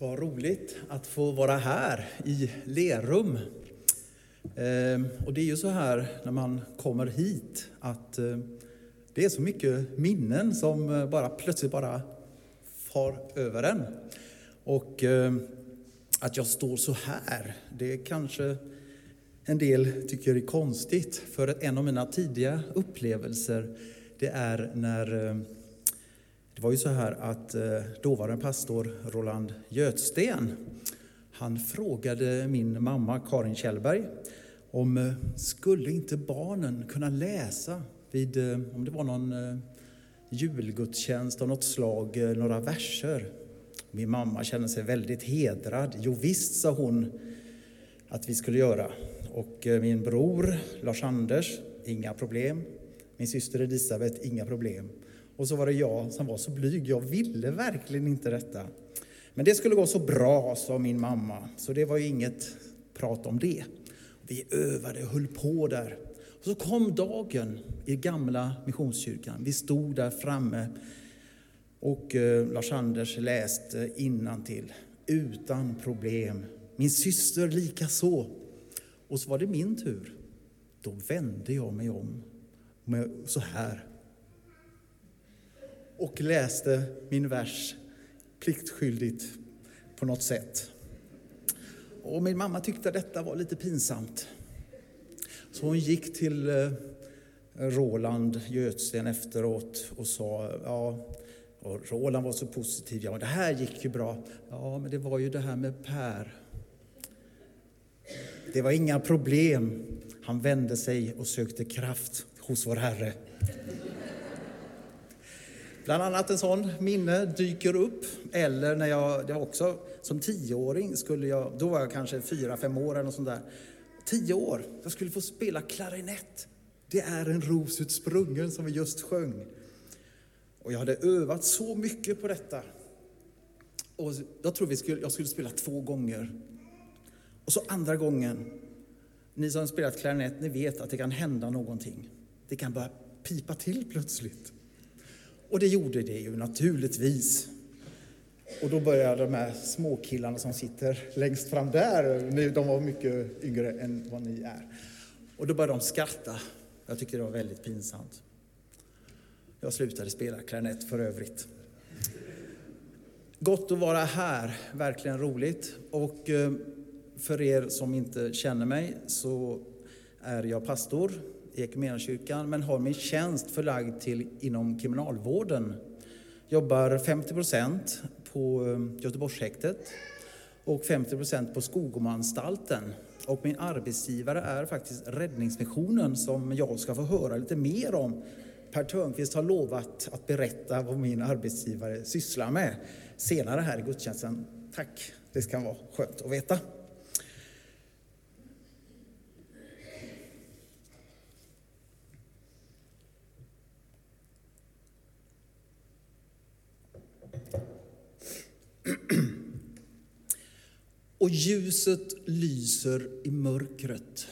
Vad roligt att få vara här i Lerum. Ehm, och det är ju så här när man kommer hit att eh, det är så mycket minnen som eh, bara plötsligt bara far över en. Och ehm, att jag står så här, det kanske en del tycker är konstigt. För en av mina tidiga upplevelser, det är när ehm, det var ju så här att eh, dåvarande pastor Roland Götsten, han frågade min mamma Karin Kjellberg om eh, skulle inte barnen kunna läsa vid, eh, om det var någon julgudstjänst av något slag, några verser. Min mamma kände sig väldigt hedrad. Jo visst, sa hon att vi skulle göra. Och min bror Lars-Anders, inga problem. Min syster Elisabeth, inga problem. Och så var det jag som var så blyg. Jag ville verkligen inte detta. Men det skulle gå så bra, sa min mamma, så det var ju inget prat om det. Vi övade och höll på där. Och så kom dagen i gamla Missionskyrkan. Vi stod där framme och eh, Lars-Anders läste till utan problem. Min syster lika så. Och så var det min tur. Då vände jag mig om så här och läste min vers pliktskyldigt på något sätt. Och min mamma tyckte att detta var lite pinsamt. Så hon gick till eh, Roland Götsten efteråt och sa, ja, och Roland var så positiv, ja det här gick ju bra. Ja, men det var ju det här med Per. Det var inga problem. Han vände sig och sökte kraft hos vår Herre. Bland annat en sån minne dyker upp. Eller när jag, det var också som tioåring, skulle jag, då var jag kanske fyra, fem år eller något sånt där. Tio år, jag skulle få spela klarinett. Det är en ros utsprungen som vi just sjöng. Och jag hade övat så mycket på detta. Och jag tror vi skulle, jag skulle spela två gånger. Och så andra gången, ni som spelat klarinett, ni vet att det kan hända någonting. Det kan börja pipa till plötsligt. Och det gjorde det ju naturligtvis. Och då började de här småkillarna som sitter längst fram där, de var mycket yngre än vad ni är. Och då började de skratta. Jag tyckte det var väldigt pinsamt. Jag slutade spela klarinett för övrigt. Gott att vara här, verkligen roligt. Och eh, för er som inte känner mig så är jag pastor i Equmeniakyrkan men har min tjänst förlagd till inom kriminalvården. Jobbar 50 procent på eh, Göteborgshäktet och 50 procent på Skogomanstalten. Och min arbetsgivare är faktiskt Räddningsmissionen som jag ska få höra lite mer om. Per Törnqvist har lovat att berätta vad min arbetsgivare sysslar med senare här i gudstjänsten. Tack, det ska vara skönt att veta. Och ljuset lyser i mörkret.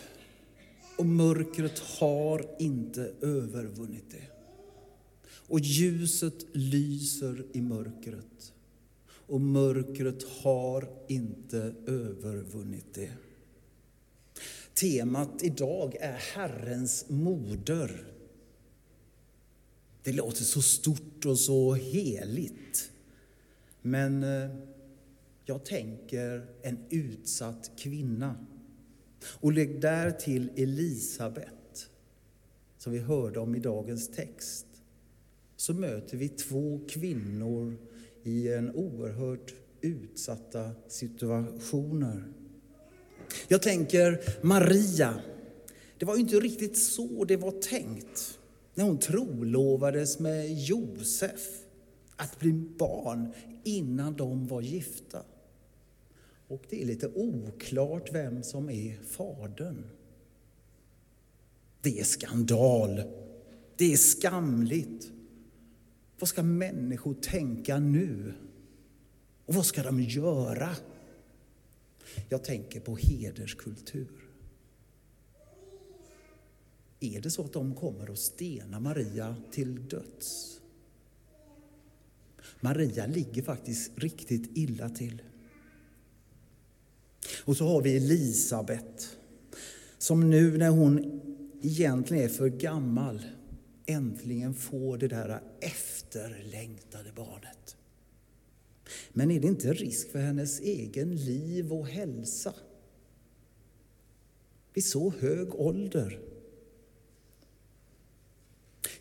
Och mörkret har inte övervunnit det. Och ljuset lyser i mörkret. Och mörkret har inte övervunnit det. Temat idag är Herrens moder. Det låter så stort och så heligt. Men eh, jag tänker en utsatt kvinna. Och lägg där till Elisabet, som vi hörde om i dagens text. Så möter vi två kvinnor i en oerhört utsatta situationer. Jag tänker Maria. Det var ju inte riktigt så det var tänkt när hon trolovades med Josef att bli barn innan de var gifta. Och det är lite oklart vem som är fadern. Det är skandal. Det är skamligt. Vad ska människor tänka nu? Och vad ska de göra? Jag tänker på hederskultur. Är det så att de kommer att stena Maria till döds? Maria ligger faktiskt riktigt illa till. Och så har vi Elisabet som nu när hon egentligen är för gammal äntligen får det där efterlängtade barnet. Men är det inte risk för hennes egen liv och hälsa? Vid så hög ålder.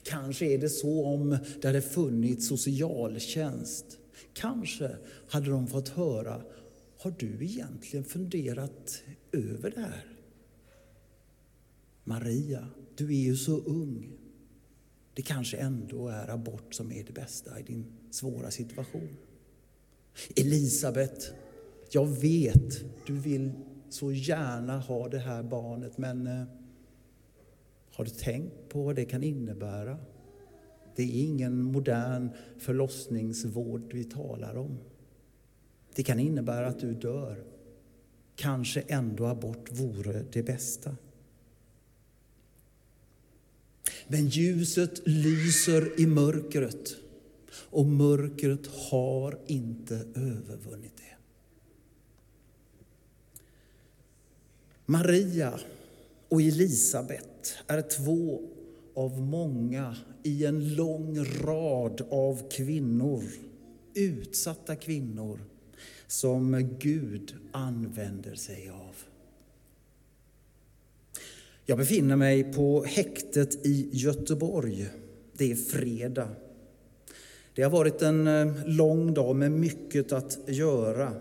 Kanske är det så om det hade funnits socialtjänst. Kanske hade de fått höra, har du egentligen funderat över det här? Maria, du är ju så ung. Det kanske ändå är abort som är det bästa i din svåra situation. Elisabet, jag vet, du vill så gärna ha det här barnet, men eh, har du tänkt på vad det kan innebära? Det är ingen modern förlossningsvård vi talar om. Det kan innebära att du dör. Kanske ändå abort vore det bästa. Men ljuset lyser i mörkret och mörkret har inte övervunnit det. Maria och Elisabet är två av många i en lång rad av kvinnor, utsatta kvinnor, som Gud använder sig av. Jag befinner mig på häktet i Göteborg. Det är fredag. Det har varit en eh, lång dag med mycket att göra.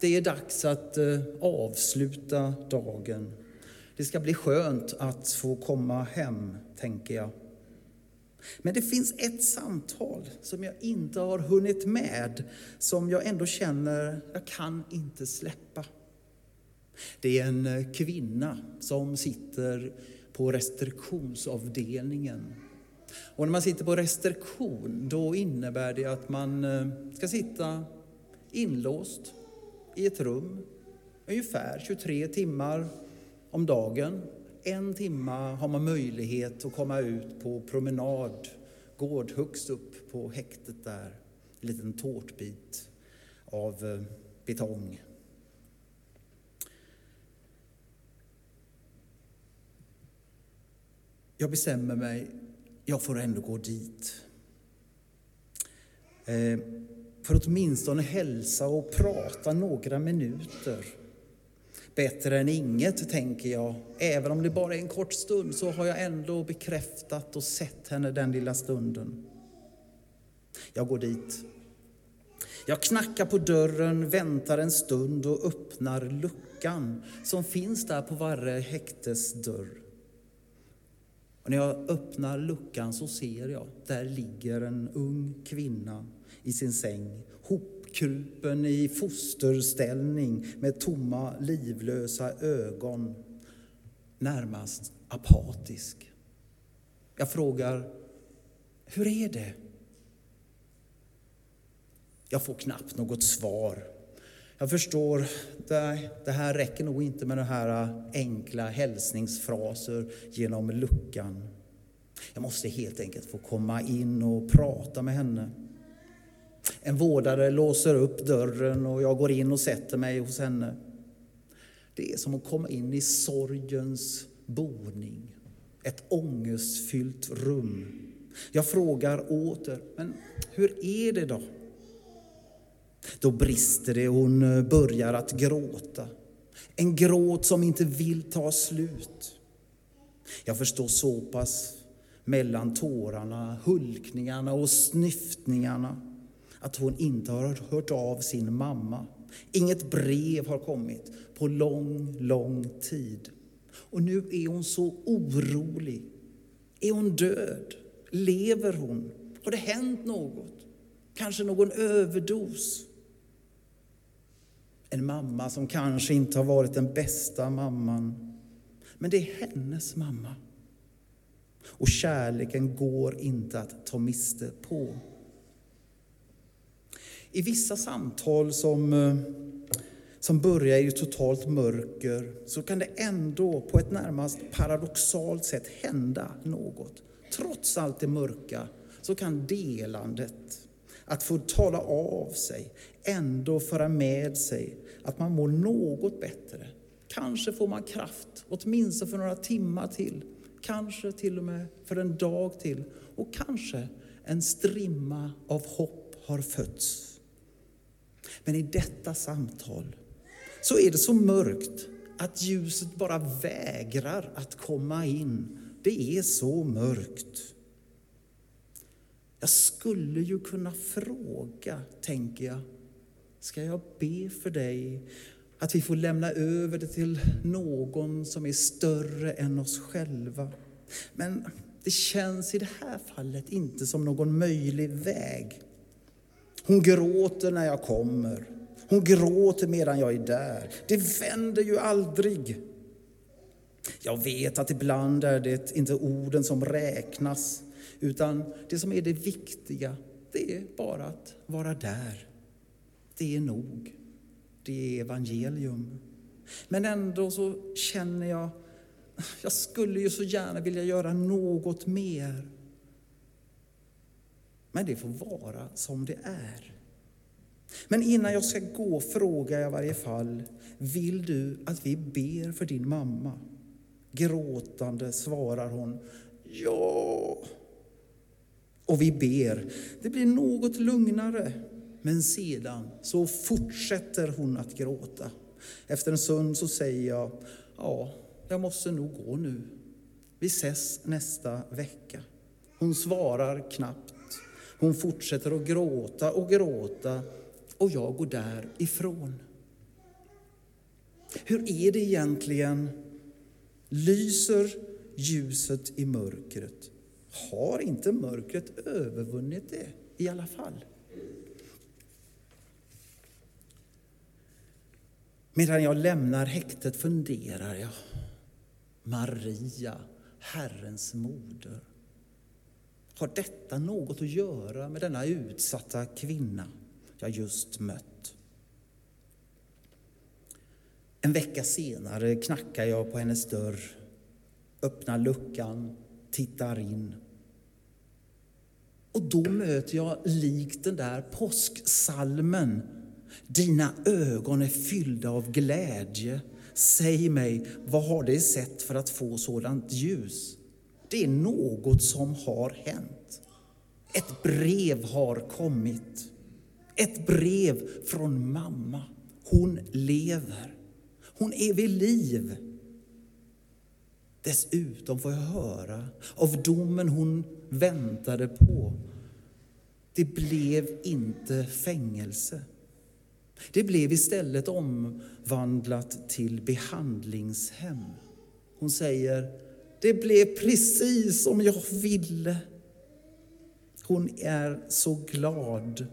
Det är dags att eh, avsluta dagen. Det ska bli skönt att få komma hem, tänker jag. Men det finns ett samtal som jag inte har hunnit med, som jag ändå känner jag kan inte släppa. Det är en eh, kvinna som sitter på restriktionsavdelningen. Och när man sitter på restriktion, då innebär det att man eh, ska sitta inlåst i ett rum ungefär 23 timmar om dagen. En timma har man möjlighet att komma ut på promenad, gård högst upp på häktet där. En liten tårtbit av eh, betong. Jag bestämmer mig, jag får ändå gå dit. Eh, för att åtminstone hälsa och prata några minuter. Bättre än inget, tänker jag. Även om det bara är en kort stund så har jag ändå bekräftat och sett henne den lilla stunden. Jag går dit. Jag knackar på dörren, väntar en stund och öppnar luckan som finns där på varje häktes dörr. Och när jag öppnar luckan så ser jag, där ligger en ung kvinna i sin säng, krupen i fosterställning med tomma, livlösa ögon, närmast apatisk. Jag frågar, hur är det? Jag får knappt något svar. Jag förstår, det här räcker nog inte med de här enkla hälsningsfraser genom luckan. Jag måste helt enkelt få komma in och prata med henne. En vårdare låser upp dörren och jag går in och sätter mig hos henne. Det är som att komma in i sorgens boning, ett ångestfyllt rum. Jag frågar åter, men hur är det då? Då brister det och hon eh, börjar att gråta. En gråt som inte vill ta slut. Jag förstår så pass mellan tårarna, hulkningarna och snyftningarna att hon inte har hört av sin mamma. Inget brev har kommit på lång, lång tid. Och nu är hon så orolig. Är hon död? Lever hon? Har det hänt något? Kanske någon överdos? En mamma som kanske inte har varit den bästa mamman. Men det är hennes mamma. Och kärleken går inte att ta miste på. I vissa samtal som, eh, som börjar i totalt mörker så kan det ändå på ett närmast paradoxalt sätt hända något. Trots allt det mörka så kan delandet, Att få tala av sig, ändå föra med sig att man mår något bättre. Kanske får man kraft, åtminstone för några timmar till. Kanske till och med för en dag till. Och kanske en strimma av hopp har fötts. Men i detta samtal så är det så mörkt att ljuset bara vägrar att komma in. Det är så mörkt. Jag skulle ju kunna fråga, tänker jag. Ska jag be för dig att vi får lämna över det till någon som är större än oss själva? Men det känns i det här fallet inte som någon möjlig väg. Hon gråter när jag kommer. Hon gråter medan jag är där. Det vänder ju aldrig. Jag vet att ibland är det inte orden som räknas, utan det som är det viktiga, det är bara att vara där. Det är nog. Det är evangelium. Men ändå så känner jag, jag skulle ju så gärna vilja göra något mer. Men det får vara som det är. Men innan jag ska gå frågar jag i varje fall, vill du att vi ber för din mamma? Gråtande svarar hon, ja. Och vi ber. Det blir något lugnare. Men sedan så fortsätter hon att gråta. Efter en stund så säger jag, ja, jag måste nog gå nu. Vi ses nästa vecka. Hon svarar knappt. Hon fortsätter att gråta och gråta och jag går därifrån. Hur är det egentligen? Lyser ljuset i mörkret? Har inte mörkret övervunnit det i alla fall? Medan jag lämnar häktet funderar jag. Maria, Herrens moder. Har detta något att göra med denna utsatta kvinna jag just mött? En vecka senare knackar jag på hennes dörr, öppnar luckan, tittar in. Och då möter jag likt den där påsksalmen dina ögon är fyllda av glädje. Säg mig, vad har det sett för att få sådant ljus? Det är något som har hänt. Ett brev har kommit. Ett brev från mamma. Hon lever. Hon är vid liv. Dessutom får jag höra av domen hon väntade på. Det blev inte fängelse. Det blev istället omvandlat till behandlingshem. Hon säger, det blev precis som jag ville. Hon är så glad.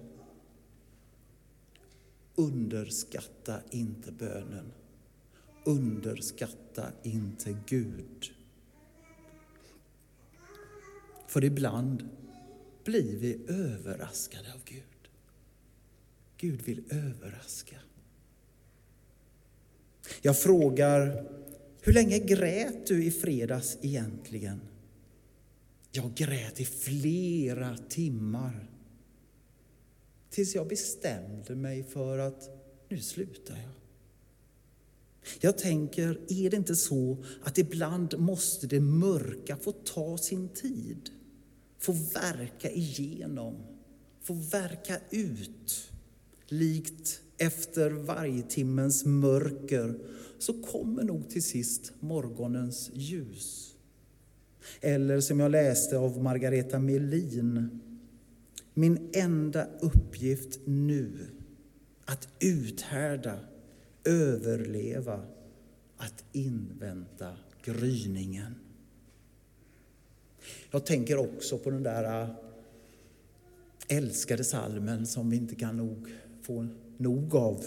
Underskatta inte bönen. Underskatta inte Gud. För ibland blir vi överraskade av Gud. Gud vill överraska. Jag frågar, hur länge grät du i fredags egentligen? Jag grät i flera timmar. Tills jag bestämde mig för att nu slutar jag. Jag tänker, är det inte så att ibland måste det mörka få ta sin tid? Få verka igenom, få verka ut. Likt efter varje timmens mörker så kommer nog till sist morgonens ljus. Eller som jag läste av Margareta Melin. Min enda uppgift nu, att uthärda, överleva, att invänta gryningen. Jag tänker också på den där äh, älskade salmen som vi inte kan nog få nog av.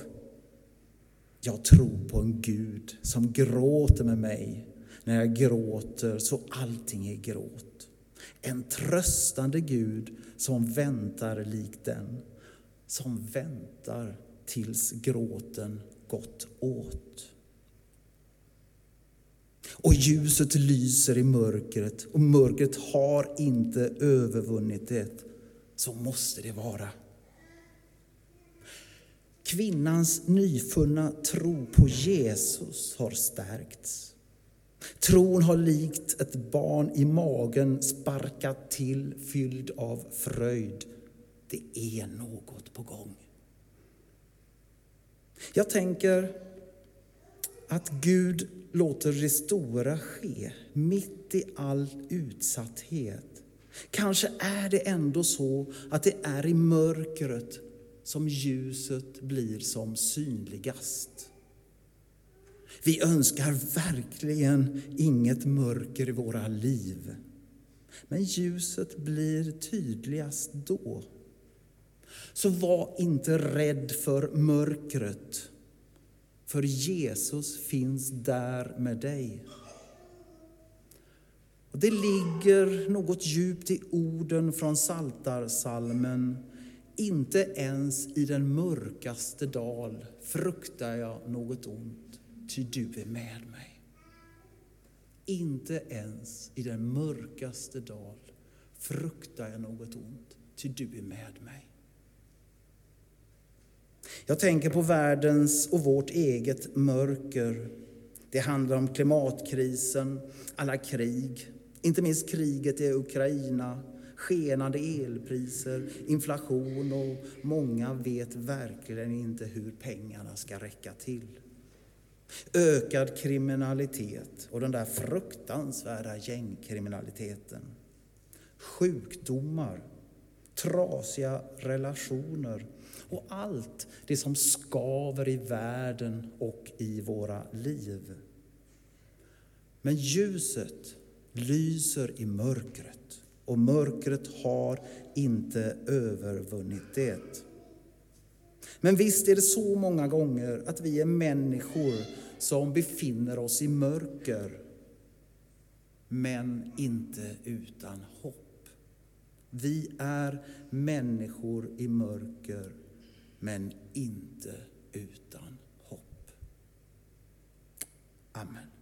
Jag tror på en Gud som gråter med mig när jag gråter så allting är gråt. En tröstande Gud som väntar likt den, som väntar tills gråten gått åt. Och ljuset lyser i mörkret och mörkret har inte övervunnit det. Så måste det vara Kvinnans nyfunna tro på Jesus har stärkts. Tron har likt ett barn i magen sparkat till fylld av fröjd. Det är något på gång. Jag tänker att Gud låter det stora ske mitt i all utsatthet. Kanske är det ändå så att det är i mörkret som ljuset blir som synligast. Vi önskar verkligen inget mörker i våra liv. Men ljuset blir tydligast då. Så var inte rädd för mörkret, för Jesus finns där med dig. Och det ligger något djupt i orden från Saltarsalmen. Inte ens i den mörkaste dal fruktar jag något ont, ty du är med mig. Inte ens i den mörkaste dal fruktar jag något ont, ty du är med mig. Jag tänker på världens och vårt eget mörker. Det handlar om klimatkrisen, alla krig, inte minst kriget i Ukraina, skenande elpriser, inflation och många vet verkligen inte hur pengarna ska räcka till. Ökad kriminalitet och den där fruktansvärda gängkriminaliteten. Sjukdomar, trasiga relationer och allt det som skaver i världen och i våra liv. Men ljuset lyser i mörkret och mörkret har inte övervunnit det. Men visst är det så många gånger att vi är människor som befinner oss i mörker, men inte utan hopp. Vi är människor i mörker, men inte utan hopp. Amen.